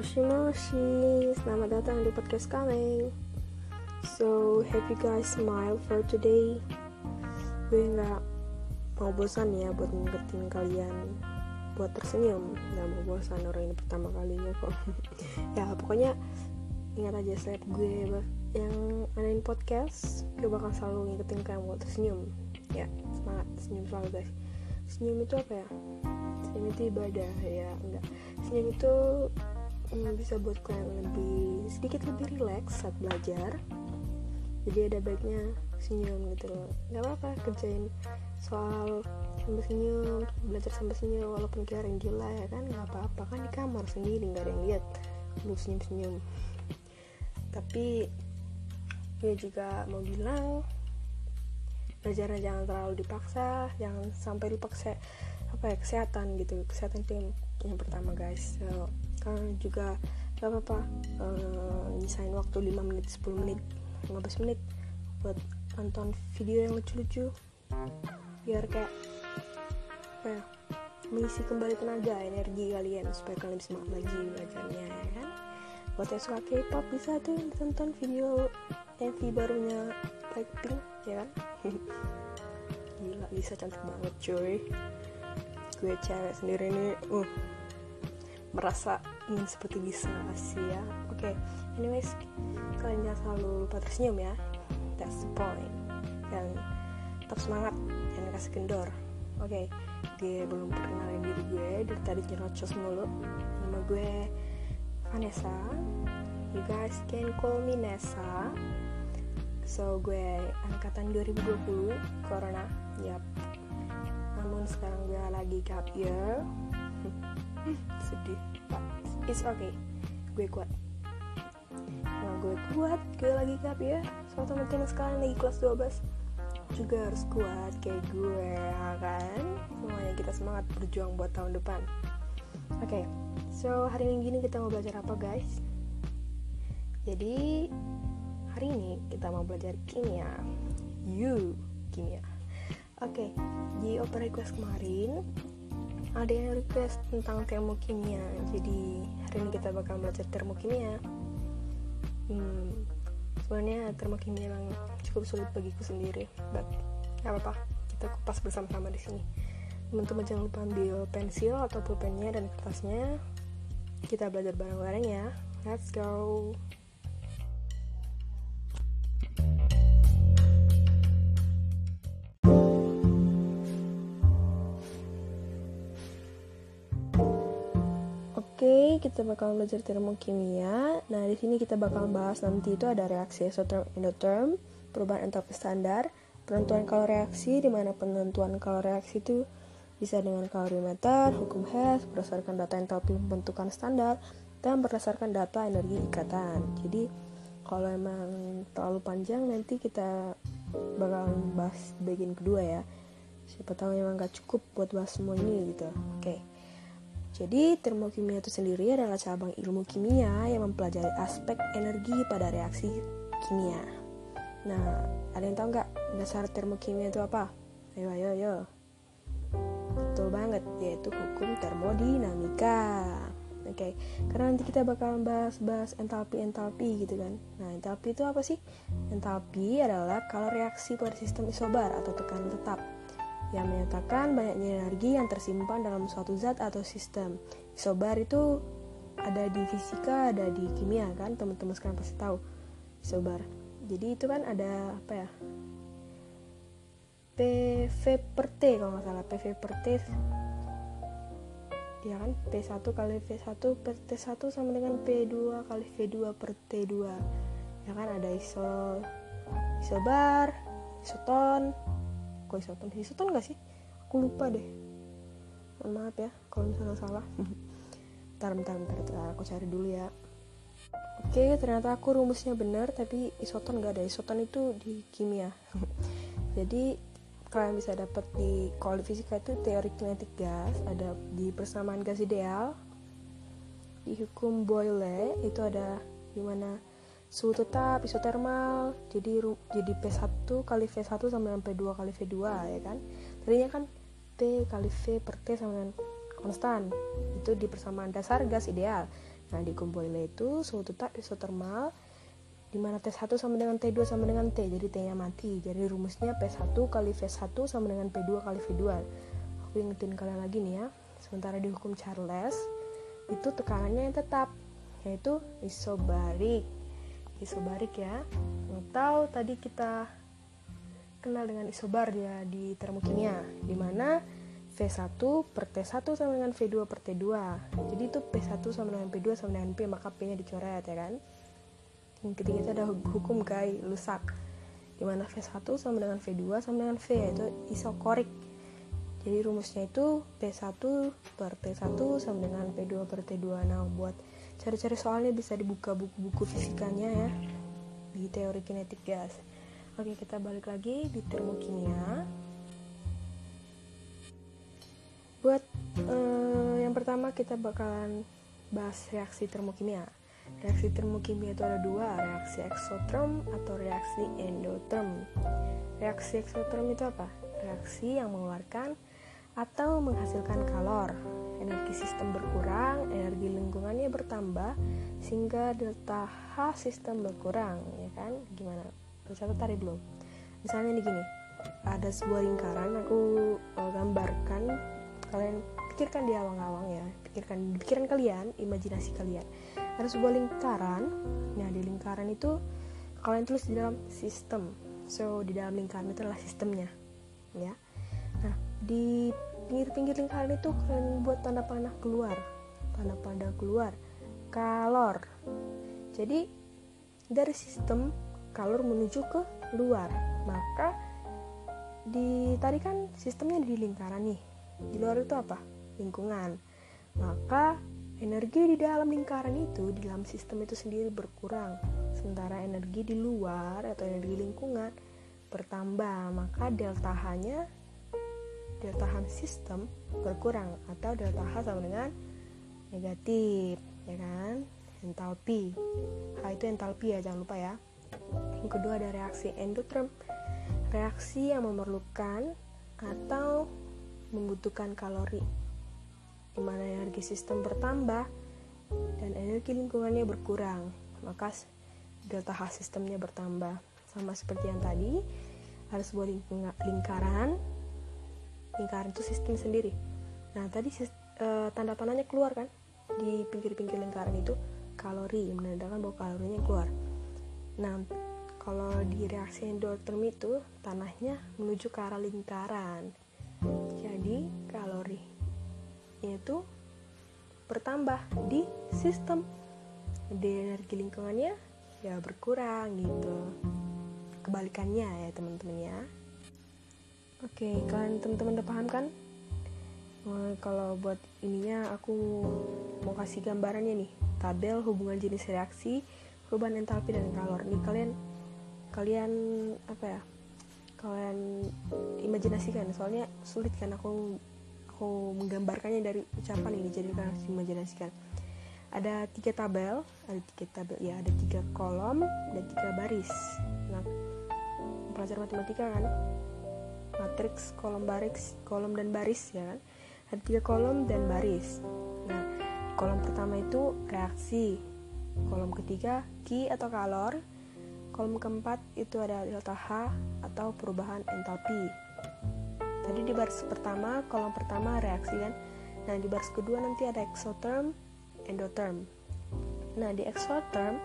Moshi Moshi, selamat datang di podcast kami. So, you guys smile for today? Gue nggak mau bosan ya buat ngingetin kalian buat tersenyum. Gak mau bosan orang ini pertama kalinya kok. ya pokoknya ingat aja setiap gue yang adain podcast, gue bakal selalu ngingetin kalian buat tersenyum. Ya semangat senyum selalu guys. Senyum itu apa ya? Senyum itu ibadah ya enggak. Senyum itu hmm, bisa buat kalian lebih sedikit lebih rileks saat belajar. Jadi ada baiknya senyum gitu loh. Nggak apa-apa kerjain soal sambil senyum belajar sambil senyum walaupun orang gila ya kan nggak apa-apa. Kan di kamar sendiri nggak ada yang lihat. Lu senyum-senyum. Tapi gue juga mau bilang belajarnya jangan terlalu dipaksa jangan sampai lupa kese apa ya kesehatan gitu kesehatan itu yang, pertama guys. So, kalian juga gak apa-apa. Uh, nyisain waktu 5 menit 10 menit 15 menit buat nonton video yang lucu-lucu. Biar kayak apa ya mengisi kembali tenaga energi kalian supaya kalian bisa semangat lagi belajarnya ya kan? Buat yang suka K-pop bisa tuh tonton video MV barunya Blackpink ya kan? Gila Lisa cantik banget cuy. Gue cewek sendiri nih. Uh merasa ingin seperti bisa sih ya? Oke okay. anyways kalian jangan selalu lupa tersenyum ya. That's the point. Dan tetap semangat jangan kasih kendor. Oke okay. gue belum perkenalin diri gue dari tadi nyerocos mulu. Nama gue Vanessa. You guys can call me Nessa. So gue angkatan 2020 corona. Yap. Namun sekarang gue lagi gap year sedih. But it's okay. Gue kuat. Nah gue kuat. Gue lagi gap ya. So teman-teman sekarang lagi kelas 12 juga harus kuat kayak gue ya kan? Semuanya kita semangat berjuang buat tahun depan. Oke okay, so hari ini gini kita mau belajar apa guys? Jadi hari ini kita mau belajar kimia. You kimia. Oke okay, di open request kemarin ada yang request tentang termokimia. Jadi hari ini kita bakal belajar termokimia. Hmm, sebenarnya termokimia memang cukup sulit bagiku sendiri but gak apa-apa. Kita kupas bersama-sama di sini. Teman-teman jangan lupa ambil pensil atau pulpennya dan kertasnya. Kita belajar bareng-bareng ya. Let's go Oke, kita bakal belajar termokimia. Nah, di sini kita bakal bahas nanti itu ada reaksi exotherm endotherm, perubahan entalpi standar, penentuan kalori reaksi di mana penentuan kalori reaksi itu bisa dengan kalorimeter, hukum Hess berdasarkan data entalpi pembentukan standar dan berdasarkan data energi ikatan. Jadi, kalau emang terlalu panjang nanti kita bakal bahas bagian kedua ya. Siapa tahu memang gak cukup buat bahas semua ini gitu. Oke. Okay. Jadi, termokimia itu sendiri adalah cabang ilmu kimia yang mempelajari aspek energi pada reaksi kimia. Nah, ada yang tahu nggak dasar termokimia itu apa? Ayo, ayo, ayo. Betul banget, yaitu hukum termodinamika. Oke, okay. karena nanti kita bakal bahas-bahas entalpi-entalpi gitu kan. Nah, entalpi itu apa sih? Entalpi adalah kalau reaksi pada sistem isobar atau tekanan tetap yang menyatakan banyaknya energi yang tersimpan dalam suatu zat atau sistem. Isobar itu ada di fisika, ada di kimia kan, teman-teman sekarang pasti tahu isobar. Jadi itu kan ada apa ya? PV per T kalau nggak salah, PV per T ya kan P1 kali V1 per T1 sama dengan P2 kali V2 per T2 ya kan ada iso isobar isoton kok isoton isoton gak sih? Aku lupa deh. Mohon maaf ya kalau misalnya salah. Bentar bentar bentar, bentar aku cari dulu ya. Oke ternyata aku rumusnya benar tapi isoton gak ada. Isoton itu di kimia. Jadi kalian bisa dapat di kalau di fisika itu teori kinetik gas. Ada di persamaan gas ideal di hukum Boyle itu ada di mana suhu tetap isotermal jadi jadi P1 kali V1 sama dengan P2 kali V2 ya kan? Tadinya kan P kali V per T sama dengan konstan. Itu di persamaan dasar gas ideal. Nah, dikumpulin itu suhu tetap isotermal di mana T1 sama dengan T2 sama dengan T jadi T nya mati. Jadi rumusnya P1 kali V1 sama dengan P2 kali V2 aku ingetin kalian lagi nih ya sementara di hukum Charles itu tekanannya yang tetap yaitu isobarik isobarik ya. Atau tadi kita kenal dengan isobar ya di termokimia di mana V1 per T1 sama dengan V2 per T2 jadi itu P1 sama dengan P2 sama dengan P maka P nya dicoret ya kan? Yang ketiga itu ada hukum Gay Lussac di mana V1 sama dengan V2 sama dengan V yaitu isokorik. Jadi rumusnya itu P1 per T1 sama dengan P2 per T2 nah buat cari-cari soalnya bisa dibuka buku-buku fisikanya ya di teori kinetik gas oke kita balik lagi di termokimia buat uh, yang pertama kita bakalan bahas reaksi termokimia Reaksi termokimia itu ada dua, reaksi eksoterm atau reaksi endoterm. Reaksi eksoterm itu apa? Reaksi yang mengeluarkan atau menghasilkan kalor. Energi sistem berkurang, energi lingkungannya bertambah, sehingga delta H sistem berkurang, ya kan? Gimana? Bisa tadi belum? Misalnya nih gini, ada sebuah lingkaran, aku uh, gambarkan, kalian pikirkan di awang-awang ya, pikirkan, pikiran kalian, imajinasi kalian ada sebuah lingkaran nah di lingkaran itu kalian tulis di dalam sistem so di dalam lingkaran itu adalah sistemnya ya nah di pinggir-pinggir lingkaran itu kalian buat tanda panah keluar tanda panah keluar kalor. Jadi dari sistem kalor menuju ke luar maka di tadi kan sistemnya di lingkaran nih. Di luar itu apa? Lingkungan. Maka Energi di dalam lingkaran itu, di dalam sistem itu sendiri berkurang, sementara energi di luar atau energi lingkungan bertambah, maka delta H-nya delta H sistem berkurang atau delta H sama dengan negatif, ya kan? Entalpi. H itu entalpi ya, jangan lupa ya. Yang kedua ada reaksi endoterm. Reaksi yang memerlukan atau membutuhkan kalori di mana energi sistem bertambah dan energi lingkungannya berkurang, maka delta H sistemnya bertambah. Sama seperti yang tadi, ada sebuah lingkaran, lingkaran itu sistem sendiri. Nah, tadi uh, tanda panahnya keluar kan di pinggir-pinggir lingkaran itu kalori menandakan bahwa kalorinya keluar. Nah, kalau di reaksi endoterm itu tanahnya menuju ke arah lingkaran. Jadi kalori yaitu bertambah di sistem di energi lingkungannya ya berkurang gitu kebalikannya ya teman-teman ya oke kalian teman-teman udah paham kan? Nah, kalau buat ininya aku mau kasih gambarannya nih. Tabel hubungan jenis reaksi perubahan entalpi dan kalor. Nih kalian kalian apa ya? Kalian imajinasikan. Soalnya sulit kan aku aku menggambarkannya dari ucapan ini. Jadi kalian harus imajinasikan. Ada tiga tabel ada tiga tabel ya ada tiga kolom dan tiga baris. Nah pelajar matematika kan matriks kolom baris kolom dan baris ya kan ada tiga kolom dan baris nah kolom pertama itu reaksi kolom ketiga Q atau kalor kolom keempat itu ada delta H atau perubahan entalpi Tadi di baris pertama, kolom pertama reaksi kan. Nah, di baris kedua nanti ada exotherm, endotherm. Nah, di exotherm,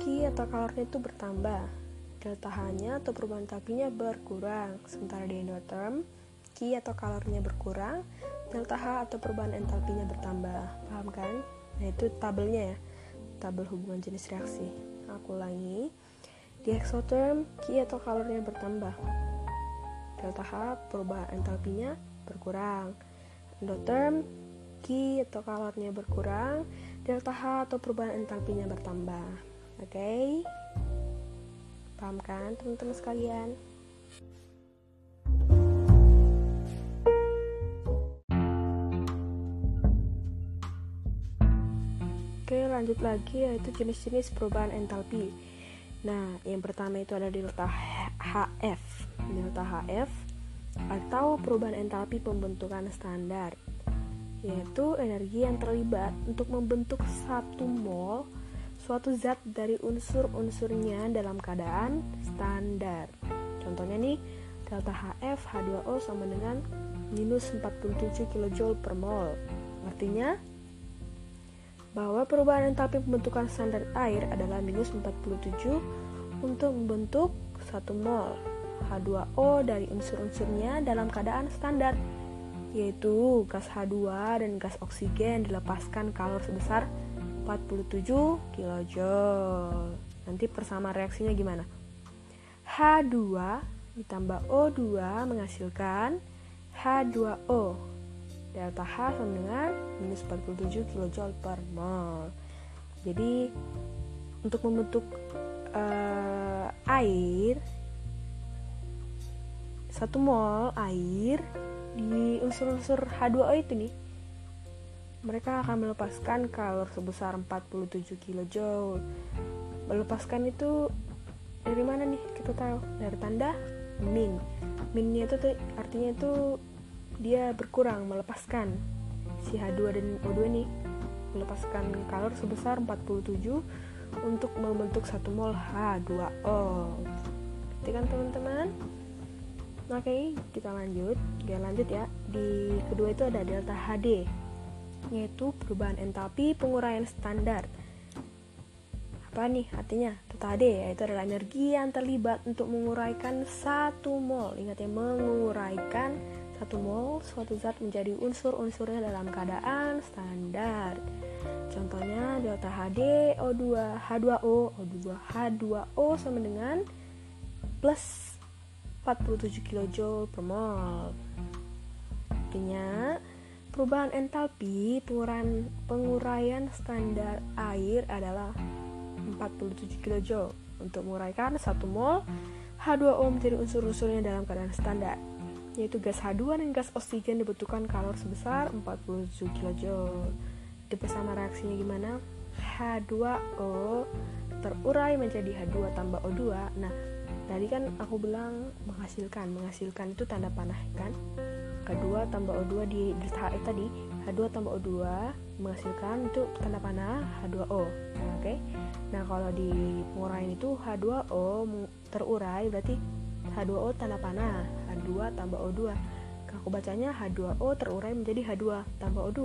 Q atau kalornya itu bertambah. Delta H-nya atau perubahan tapinya berkurang. Sementara di endotherm, Q atau kalornya berkurang, delta H atau perubahan entalpinya bertambah. Paham kan? Nah, itu tabelnya ya. Tabel hubungan jenis reaksi. Aku ulangi. Di exotherm, Q atau kalornya bertambah delta H perubahan entalpinya berkurang. Endotherm Q atau kalornya berkurang, delta H atau perubahan entalpinya bertambah. Oke? Okay? Paham kan teman-teman sekalian? Oke, lanjut lagi yaitu jenis-jenis perubahan entalpi. Nah, yang pertama itu ada delta HF delta HF atau perubahan entalpi pembentukan standar. yaitu energi yang terlibat untuk membentuk satu mol suatu zat dari unsur-unsurnya dalam keadaan standar. Contohnya nih, delta HF H2O sama dengan minus 47 kJ per mol. Artinya, bahwa perubahan entalpi pembentukan standar air adalah minus 47 untuk membentuk 1 mol H2O dari unsur-unsurnya dalam keadaan standar yaitu gas H2 dan gas oksigen dilepaskan kalor sebesar 47 kJ. Nanti persama reaksinya gimana? H2 ditambah O2 menghasilkan H2O. Delta H sama dengan minus 47 kJ per mol. Jadi untuk membentuk uh, air satu mol air di unsur-unsur H2O itu nih mereka akan melepaskan kalor sebesar 47 kJ. Melepaskan itu dari mana nih? Kita tahu dari tanda min. Minnya itu artinya itu dia berkurang melepaskan si H2 dan O2 nih melepaskan kalor sebesar 47 untuk membentuk satu mol H2O. Ngerti kan teman-teman? Oke, kita lanjut. Oke, lanjut ya. Di kedua itu ada delta HD yaitu perubahan entalpi penguraian standar. Apa nih artinya? Tadi yaitu adalah energi yang terlibat untuk menguraikan satu mol. Ingat ya, menguraikan satu mol suatu zat menjadi unsur-unsurnya dalam keadaan standar. Contohnya delta HD O2 H2O O2 H2O sama dengan plus 47 kJ per mol. Artinya Perubahan entalpi penguraian, penguraian standar air adalah 47 kJ untuk menguraikan 1 mol H2O menjadi unsur-unsurnya dalam keadaan standar yaitu gas H2 dan gas oksigen dibutuhkan kalor sebesar 47 kJ. Itu bersama reaksinya gimana? H2O terurai menjadi H2 tambah O2. Nah, tadi kan aku bilang menghasilkan. Menghasilkan itu tanda panah kan? H2 tambah O2 di delta HF tadi. H2 tambah O2 menghasilkan itu tanda panah H2O nah, oke. Okay? nah kalau di penguraian itu H2O terurai berarti H2O tanda panah H2 tambah O2 aku bacanya H2O terurai menjadi H2 tambah O2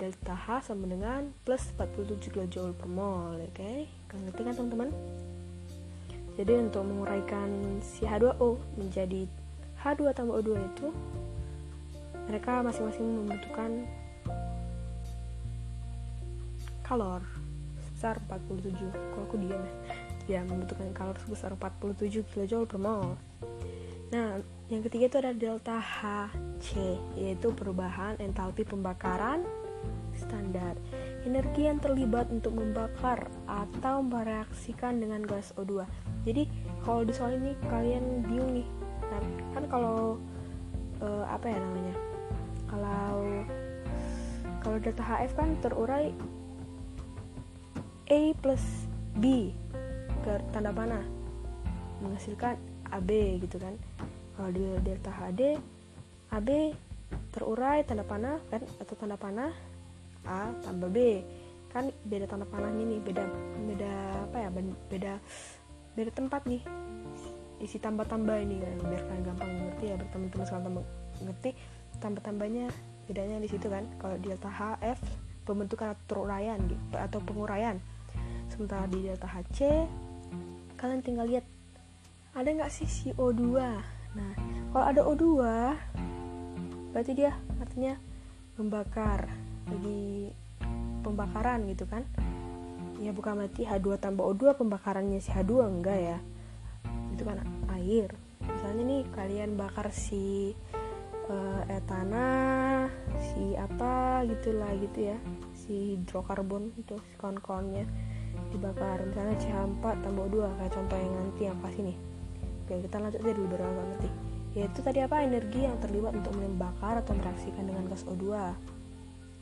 delta H sama dengan plus 47 kJ per mol oke? Okay? kalian ngerti kan teman-teman? Jadi untuk menguraikan si H2O menjadi H2 tambah O2 itu mereka masing-masing membutuhkan kalor sebesar 47 kalau aku diam ya? Membutuhkan kalor sebesar 47 kJ per mol. Nah yang ketiga itu ada delta HC yaitu perubahan entalpi pembakaran standar. Energi yang terlibat untuk membakar atau mereaksikan dengan gas O2 jadi kalau di soal ini kalian bingung nih. Kan kalau uh, apa ya namanya kalau kalau data HF kan terurai A plus B ke tanda panah menghasilkan AB gitu kan. Kalau di delta HD AB terurai tanda panah kan atau tanda panah A tambah B. Kan beda tanda panahnya nih beda beda apa ya beda beda tempat nih. Isi tambah-tambah ini kan biar kalian gampang ngerti ya berteman-teman sekalian ngerti tambah-tambahnya bedanya di situ kan kalau delta HF pembentukan atau uraian gitu atau penguraian. Sementara di delta HC kalian tinggal lihat ada nggak sih CO2 nah kalau ada O2 berarti dia artinya membakar lagi pembakaran gitu kan? Ya bukan berarti H2 tambah O2 pembakarannya si H2 enggak ya. Itu kan air. Misalnya nih kalian bakar si uh, etana si apa gitulah gitu ya si hidrokarbon itu si kawan-kawannya dibakar. Misalnya CH4 tambah 2 kayak contoh yang nanti yang pas ini. Oke kita lanjut aja dulu biar agak ngerti. Yaitu tadi apa? Energi yang terlibat untuk membakar atau mereaksikan dengan gas O2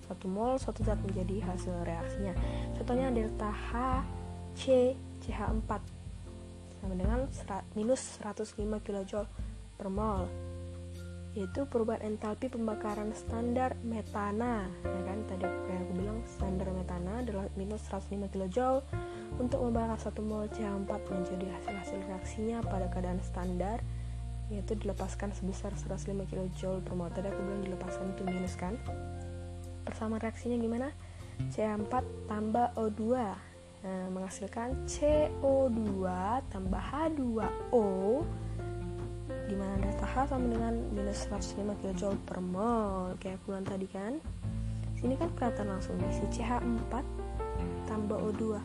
satu mol suatu zat menjadi hasil reaksinya. Contohnya delta H C CH4 sama dengan minus 105 kJ per mol yaitu perubahan entalpi pembakaran standar metana ya kan? Tadi kayak aku bilang standar metana adalah minus 105 kJ untuk membakar satu mol CH4 menjadi hasil-hasil reaksinya pada keadaan standar yaitu dilepaskan sebesar 105 kJ per mol. Tadi aku bilang dilepaskan itu minus kan? Persamaan reaksinya gimana? CH4 tambah O2 nah, menghasilkan CO2 tambah H2O di mana delta H sama dengan minus 105 kJ per mol kayak bilang tadi kan sini kan kelihatan langsung nih si CH4 tambah O2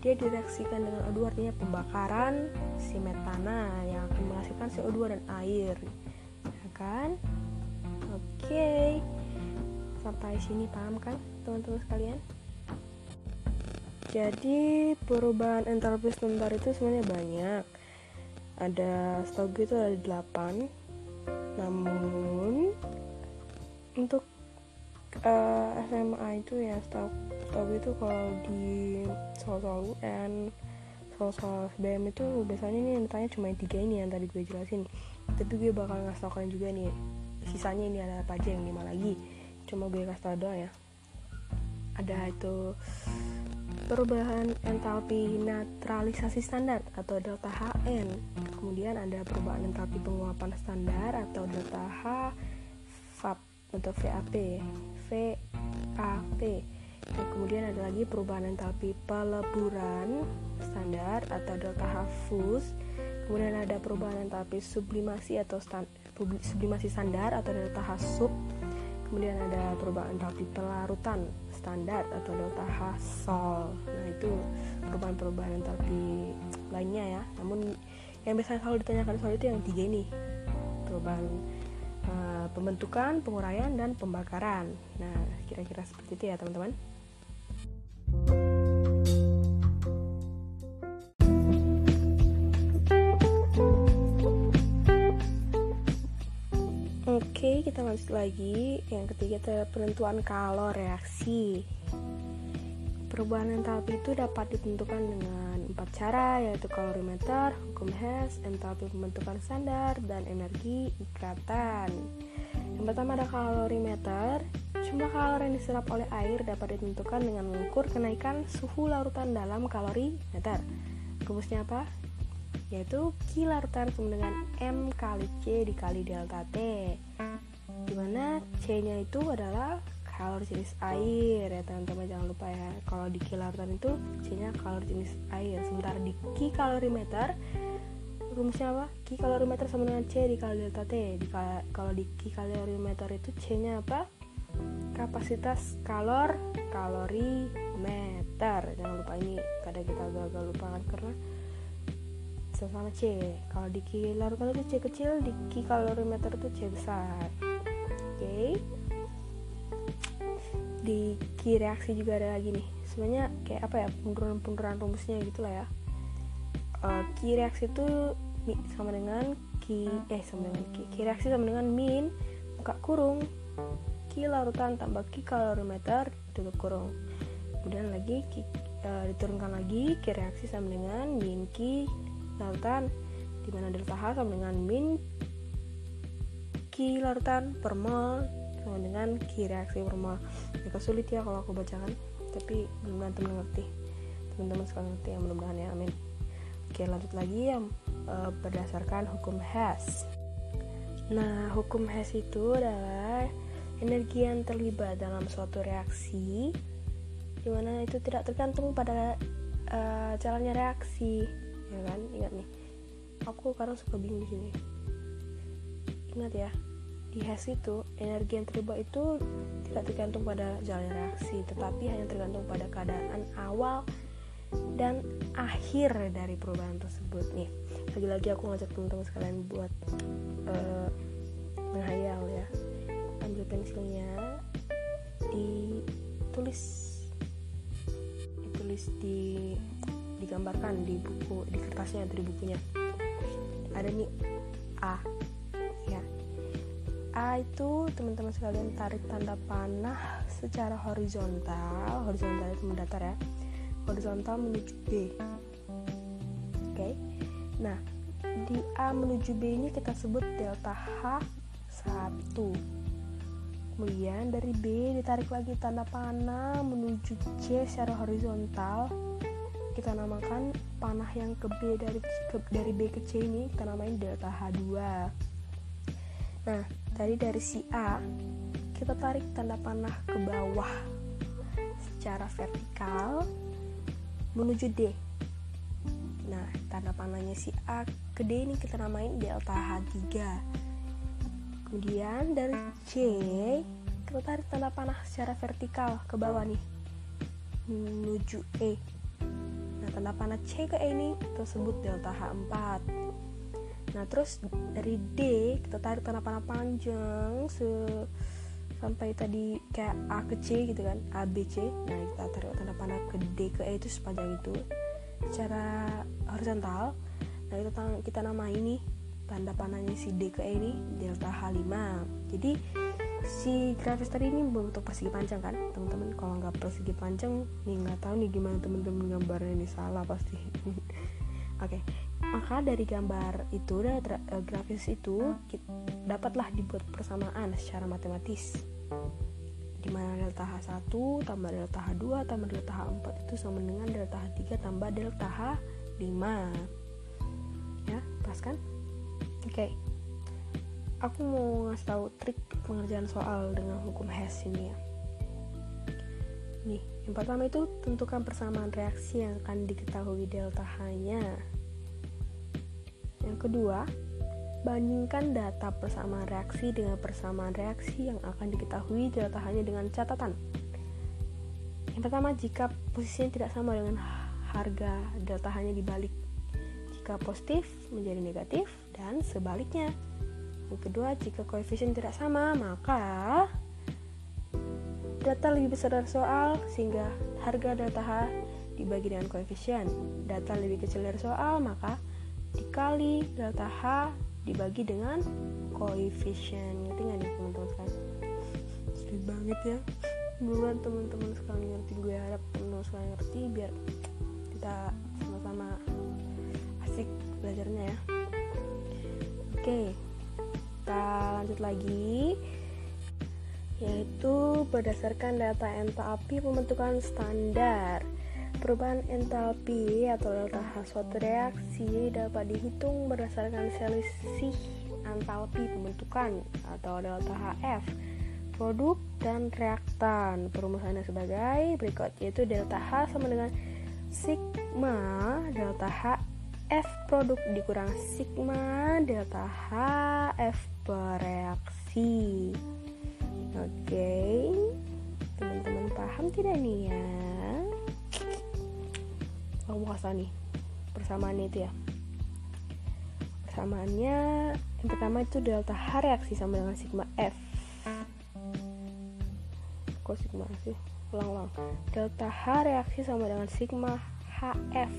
dia direaksikan dengan O2 artinya pembakaran si metana yang akan menghasilkan CO2 dan air. Ya kan? Oke. Okay. sampai sini paham kan teman-teman sekalian? Jadi perubahan entalpi sebentar itu sebenarnya banyak ada setahu gue itu ada 8 namun untuk uh, eh, SMA itu ya setahu setahu itu kalau di soal-soal UN soal-soal SBM itu biasanya nih yang ditanya cuma tiga ini yang tadi gue jelasin. Tapi gue bakal ngasih tau kalian juga nih sisanya ini ada apa aja yang lima lagi. Cuma gue kasih tau doang ya. Ada itu perubahan entalpi naturalisasi standar atau delta HN. Kemudian ada perubahan entalpi penguapan standar atau delta H VAP atau VAP VAP dan kemudian ada lagi perubahan entalpi peleburan standar atau delta H fus. Kemudian ada perubahan entalpi sublimasi atau stand, sublimasi standar atau delta H sub. Kemudian ada perubahan entalpi pelarutan standar atau delta H sol. Nah itu perubahan-perubahan entalpi lainnya ya. Namun yang biasanya selalu ditanyakan soal itu yang tiga ini. Perubahan uh, pembentukan penguraian dan pembakaran. Nah kira-kira seperti itu ya teman-teman Kita lanjut lagi. Yang ketiga adalah penentuan kalor reaksi. Perubahan entalpi itu dapat ditentukan dengan empat cara, yaitu kalorimeter, hukum Hess, entalpi pembentukan standar, dan energi ikatan. Yang pertama ada kalorimeter. Jumlah kalori yang diserap oleh air dapat ditentukan dengan mengukur kenaikan suhu larutan dalam kalorimeter. Rumusnya apa? Yaitu Q sama dengan M kali C dikali delta T di mana C nya itu adalah kalori jenis air ya teman-teman. Jangan lupa ya. Kalau di kilautan itu C nya kalori jenis air. Sementara di kalorimeter rumusnya apa? kalorimeter sama dengan C dikali delta T. Di, kalau di kalorimeter itu C nya apa? kapasitas kalor kalori meter jangan lupa ini kadang kita agak-agak lupa kan karena sama C. Kalau di kilautan itu C kecil di kalorimeter itu C besar okay. di key reaksi juga ada lagi nih. Sebenarnya kayak apa ya punduran-punduran rumusnya gitu lah ya. Uh, key reaksi itu sama dengan key eh sama dengan key, key reaksi sama dengan min buka kurung. Key larutan tambah key kalorimeter tutup kurung. Kemudian lagi key, uh, diturunkan lagi key reaksi sama dengan min key larutan di mana delta H sama dengan min Ki larutan per mol sama dengan Ki reaksi per mol agak sulit ya kalau aku bacakan tapi mudah-mudahan teman ngerti teman-teman sekalian ngerti ya mudah-mudahan ya amin. Oke lanjut lagi yang uh, berdasarkan hukum Hess nah hukum Hess itu adalah energi yang terlibat dalam suatu reaksi di mana itu tidak tergantung pada uh, jalannya reaksi ya kan? Ingat nih aku kadang suka bingung di sini ingat ya di HES itu energi yang terlibat itu tidak tergantung pada jalan reaksi tetapi hanya tergantung pada keadaan awal dan akhir dari perubahan tersebut. Nih lagi-lagi aku ngajak teman-teman sekalian buat uh, menghayal ya. Ambil pensilnya ditulis ditulis di digambarkan di buku di kertasnya di bukunya. Ada nih A A itu teman-teman sekalian tarik tanda panah secara horizontal. Horizontal itu mendatar ya. Horizontal menuju B. Oke. Nah di A menuju B ini kita sebut delta H satu. Kemudian dari B ditarik lagi tanda panah menuju C secara horizontal. Kita namakan panah yang ke B dari ke, dari B ke C ini kita namain delta H2 nah tadi dari si A kita tarik tanda panah ke bawah secara vertikal menuju D. Nah tanda panahnya si A ke D ini kita namain delta H3 kemudian dari C kita tarik tanda panah secara vertikal ke bawah nih menuju E. Nah tanda panah C ke E ini kita delta H4 nah terus dari D kita tarik tanda panah panjang se sampai tadi kayak A ke C gitu kan A B C. Nah kita tarik tanda panah ke D ke E itu sepanjang itu secara horizontal. Nah kita kita nama ini tanda panahnya si D ke E ini delta H5 jadi si grafis tadi ini membentuk persegi panjang kan? Teman-teman kalau nggak persegi panjang nih nggak tahu nih gimana teman-teman gambarnya ini salah pasti. Oke. okay. Maka dari gambar itu dari eh, grafis itu dapatlah dibuat persamaan secara matematis. Di mana delta H1 tambah delta H2 tambah delta H4 itu sama dengan delta H3 tambah delta H5 ya pas kan? Oke. Okay. aku mau ngasih tahu trik pengerjaan soal dengan hukum Hess ini ya. Nih yang pertama itu tentukan persamaan reaksi yang akan diketahui delta H-nya yang kedua bandingkan data persamaan reaksi dengan persamaan reaksi yang akan diketahui delta H-nya dengan catatan yang pertama jika posisinya tidak sama dengan harga delta H-nya dibalik jika positif menjadi negatif dan sebaliknya. Yang kedua, jika koefisien tidak sama, maka data lebih besar dari soal sehingga harga delta H dibagi dengan koefisien. Data lebih kecil dari soal, maka dikali delta H dibagi dengan koefisien. Ngerti nggak nih teman-teman sekalian? Sulit banget ya. Buruan teman-teman sekalian ngerti, gue harap teman-teman sekalian ngerti biar kita sama-sama asik belajarnya ya oke kita lanjut lagi yaitu berdasarkan data entalpi pembentukan standar perubahan entalpi atau delta H suatu reaksi dapat dihitung berdasarkan selisih entalpi pembentukan atau delta HF produk dan reaktan. Perumusannya sebagai berikut yaitu delta H sama dengan sigma delta H F produk dikurang sigma delta H F bereaksi. Oke teman-teman paham tidak nih ya aku kasih nih persamaannya itu ya. Persamaannya yang pertama itu delta H reaksi sama dengan sigma F. Kok sigma sih? Ulang-ulang delta H reaksi sama dengan sigma HF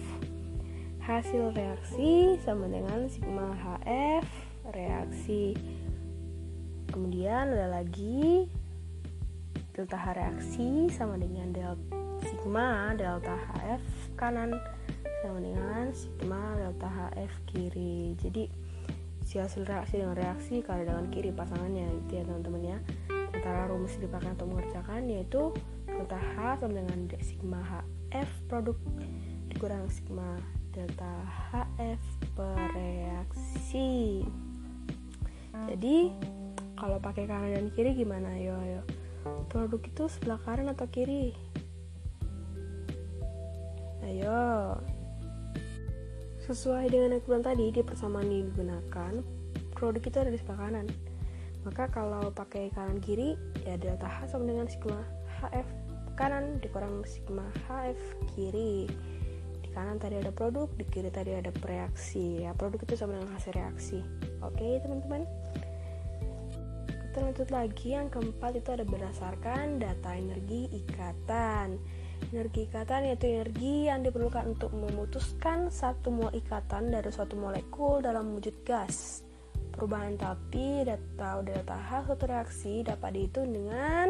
hasil reaksi sama dengan sigma HF reaksi. Kemudian ada lagi delta H reaksi sama dengan delta sigma delta HF kanan. Sama dengan sigma delta HF kiri. Jadi si hasil reaksi dengan reaksi kali dengan kiri pasangannya gitu ya teman-teman ya. Antara rumus dipakai untuk mengerjakan yaitu delta H sama dengan sigma HF. Produk dikurang sigma delta HF bereaksi jadi kalau pakai kanan dan kiri gimana? Ayo ayo produk itu sebelah kanan atau kiri ayo. Sesuai dengan yang tadi di persamaan yang digunakan produk itu ada di sebelah kanan. Maka kalau pakai kanan kiri ya delta H sama dengan sigma HF kanan dikurang sigma HF kiri. Kanan tadi ada produk di kiri tadi ada reaksi. Ya produk itu sama dengan hasil reaksi. Oke teman-teman. Kita lanjut lagi. Yang keempat itu ada berdasarkan data energi ikatan energi ikatan yaitu energi yang diperlukan untuk memutuskan satu mol ikatan dari suatu molekul dalam wujud gas. Perubahan tapi data delta H suatu reaksi dapat dihitung dengan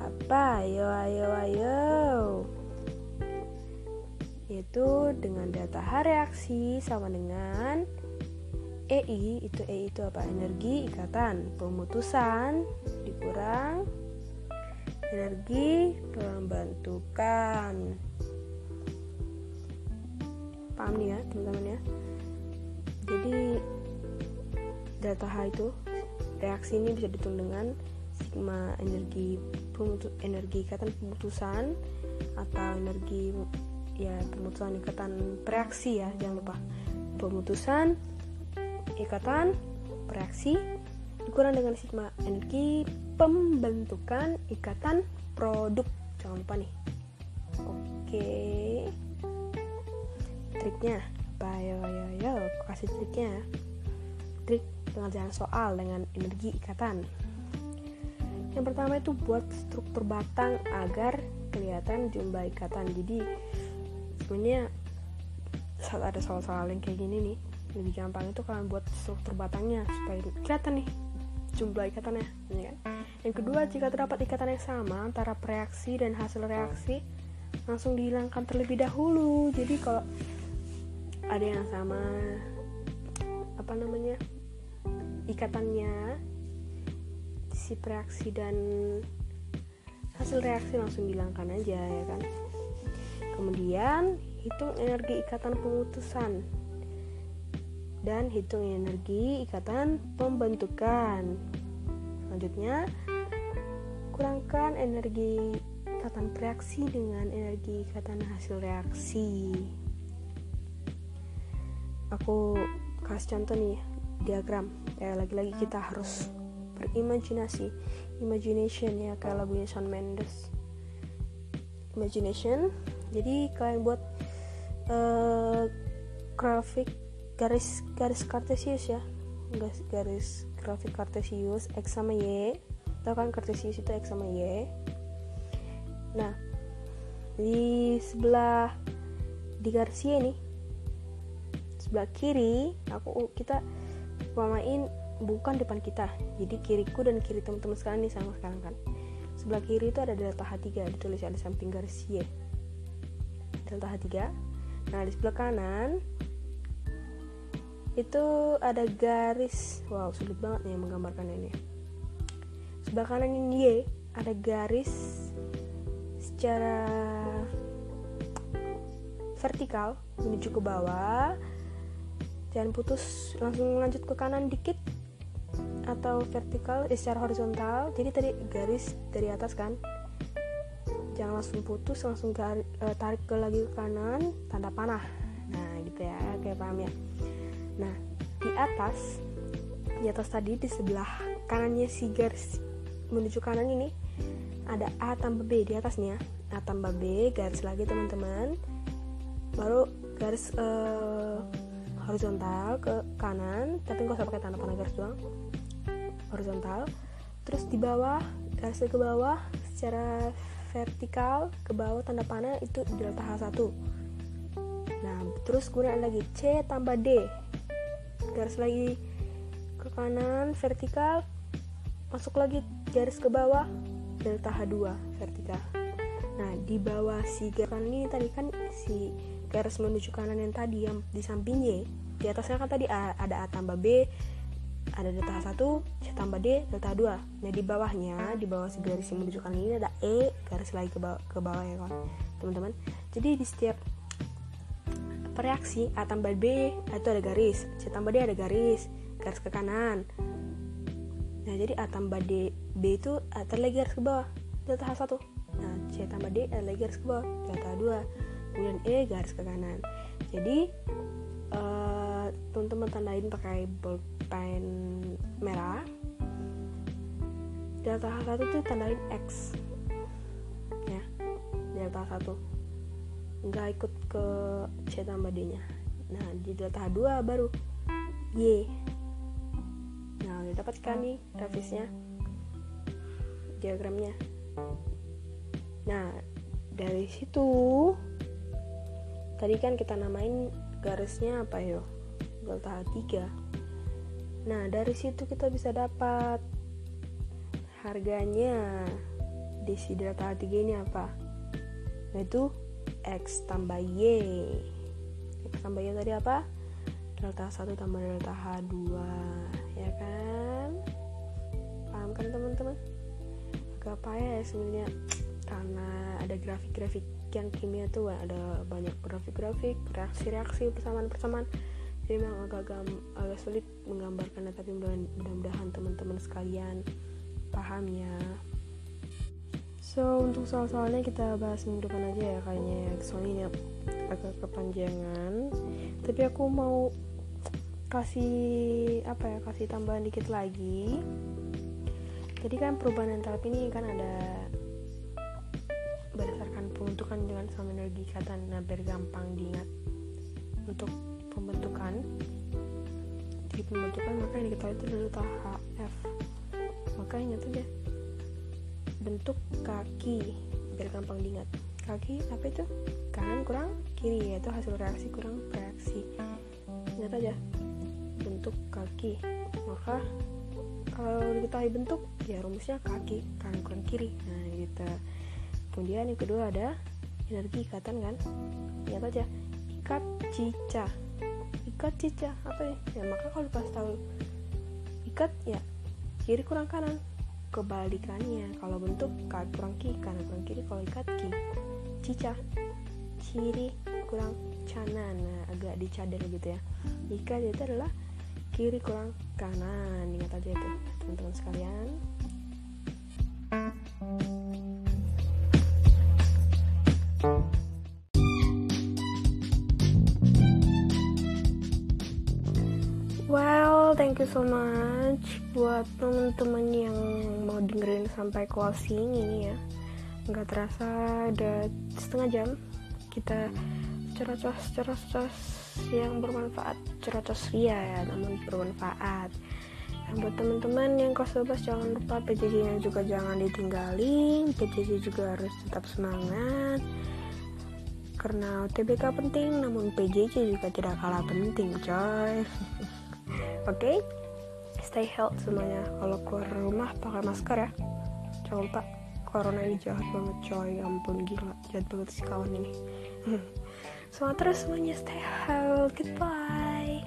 apa? Ayo ayo ayo. Yaitu dengan delta H reaksi sama dengan EI itu EI itu apa? Energi ikatan. Pemutusan dikurang energi pembentukan paham nih ya teman-teman ya? Jadi delta H itu reaksi ini bisa dihitung dengan sigma energi pemutus, energi ikatan pemutusan atau energi ya pemutusan ikatan reaksi ya jangan lupa. Pemutusan ikatan reaksi dikurang dengan sigma energi pembentukan ikatan produk. Jangan lupa nih. Oke. Triknya apa? Yo yo yo. Kasih triknya. Trik pengerjaan soal dengan energi ikatan. Yang pertama itu buat struktur batang agar kelihatan jumlah ikatan. Jadi sebenarnya saat ada soal-soal yang kayak gini nih lebih gampang itu kalian buat struktur batangnya supaya kelihatan nih jumlah ikatannya ya kan? yang kedua jika terdapat ikatan yang sama antara reaksi dan hasil reaksi langsung dihilangkan terlebih dahulu. Jadi kalau ada yang sama apa namanya ikatannya si reaksi dan hasil reaksi langsung hilangkan aja ya kan. Kemudian hitung energi ikatan pemutusan dan hitung energi ikatan pembentukan. Selanjutnya kurangkan energi ikatan reaksi dengan energi ikatan hasil reaksi. Aku kasih contoh nih diagram. Ya lagi-lagi kita harus berimajinasi. Imagination ya kayak lagunya Shawn Mendes. Imagination. Jadi kalian buat uh, grafik garis garis kartesius ya. Garis, garis grafik kartesius x sama y. Tahu kan kartesius itu x sama y? Nah di sebelah di garis y nih sebelah kiri aku kita main bukan depan kita. Jadi kiriku dan kiri teman-teman sekalian nih sama sekarang kan. Sebelah kiri itu ada delta H3 ditulis ada samping garis Y. Delta H3 nah di sebelah kanan itu ada garis. Wow sulit banget nih menggambarkan ini. Sebelah kanan ini Y ada garis secara vertikal menuju ke bawah. Jangan putus langsung lanjut ke kanan dikit atau vertikal eh, secara horizontal. Jadi tadi garis dari atas kan? Jangan langsung putus langsung garis, uh, tarik ke lagi ke kanan tanda panah. Nah gitu ya. Kayak paham ya nah di atas di atas tadi di sebelah kanannya si garis menuju kanan ini ada A tambah B di atasnya. A tambah B garis lagi teman-teman. Baru garis uh, horizontal ke kanan tapi nggak usah pakai tanda panah garis doang. Horizontal. Terus di bawah garis ke bawah secara vertikal ke bawah tanda panah itu delta H1 nah terus kemudian lagi C tambah D garis lagi ke kanan vertikal masuk lagi garis ke bawah delta H2 vertikal. Nah di bawah si garis ini tadi kan si garis menuju kanan yang tadi yang di samping Y di atasnya kan tadi ada A tambah B ada delta H1 C tambah D delta 2 nah di bawahnya di bawah si garis yang menuju kanan ini ada E garis lagi ke bawah, ke bawah ya kan teman-teman. Jadi di setiap reaksi A tambah B itu ada garis C tambah D ada garis garis ke kanan. Nah jadi A tambah D B itu ada lagi garis ke bawah delta H1 nah C tambah D ada lagi garis ke bawah delta 2 kemudian E garis ke kanan. Jadi uh, teman-teman tandain pakai bolpen merah. Delta H1 tuh tandain X ya. Delta H1 nggak ikut ke C tambah D nya. Nah di delta H2 baru. Y. Nah udah dapat kan nih grafisnya diagramnya. Nah dari situ tadi kan kita namain garisnya apa yo delta H3 nah dari situ kita bisa dapat harganya di si delta H3 ini apa? Yaitu X tambah Y. X tambah Y tadi apa? Delta 1 tambah delta H2 ya kan? Paham kan teman-teman? Agak payah ya sebenarnya. Karena ada grafik-grafik yang kimia tuh ada banyak grafik-grafik reaksi-reaksi persamaan-persamaan. Jadi memang agak, agak sulit menggambarkannya tapi mudah-mudahan teman-teman sekalian paham ya so untuk soal-soalnya kita bahas minggu depan aja ya kayaknya ya. Soalnya ini agak kepanjangan. Tapi aku mau kasih apa ya kasih tambahan dikit lagi. Jadi kan perubahan entalpi ini kan ada berdasarkan pembentukan dengan sama energi ikatan nah biar gampang diingat untuk pembentukan. Di pembentukan maka yang diketahui itu adalah HF maka ingat aja bentuk kaki biar gampang diingat. Kaki apa itu? Kanan kurang kiri yaitu hasil reaksi kurang reaksi ingat aja bentuk kaki. Maka kalau diketahui bentuk ya rumusnya kaki kanan kurang kiri. Nah gitu. Kemudian yang kedua ada energi ikatan kan? Ingat aja ikat cica. Ikat cica apa ya? Ya maka kalau pas tahu ikat ya kiri kurang kanan kebalikannya. Kalau bentuk kaki kurang ki kanan kurang kiri. Kalau ikat ki cica ciri kurang canan. Nah agak dicadar gitu ya. Ikat itu adalah kiri kurang kanan. Ingat aja itu teman-teman sekalian. Well, thank you so much buat teman-teman yang mau dengerin sampai closing ini ya. Nggak terasa udah setengah jam kita cerocos-cerocos yang bermanfaat, cerocos ria ya, namun bermanfaat. Dan buat teman-teman yang kelas 12 jangan lupa PJJ-nya juga jangan ditinggalin, PJJ juga harus tetap semangat karena UTBK penting namun PJJ juga tidak kalah penting coy oke okay? stay health semuanya kalau keluar rumah pakai masker ya. Jangan lupa corona ini jahat banget coy. Ya ampun gila. Jahat banget si kawan ini. Semangat terus semuanya stay health goodbye.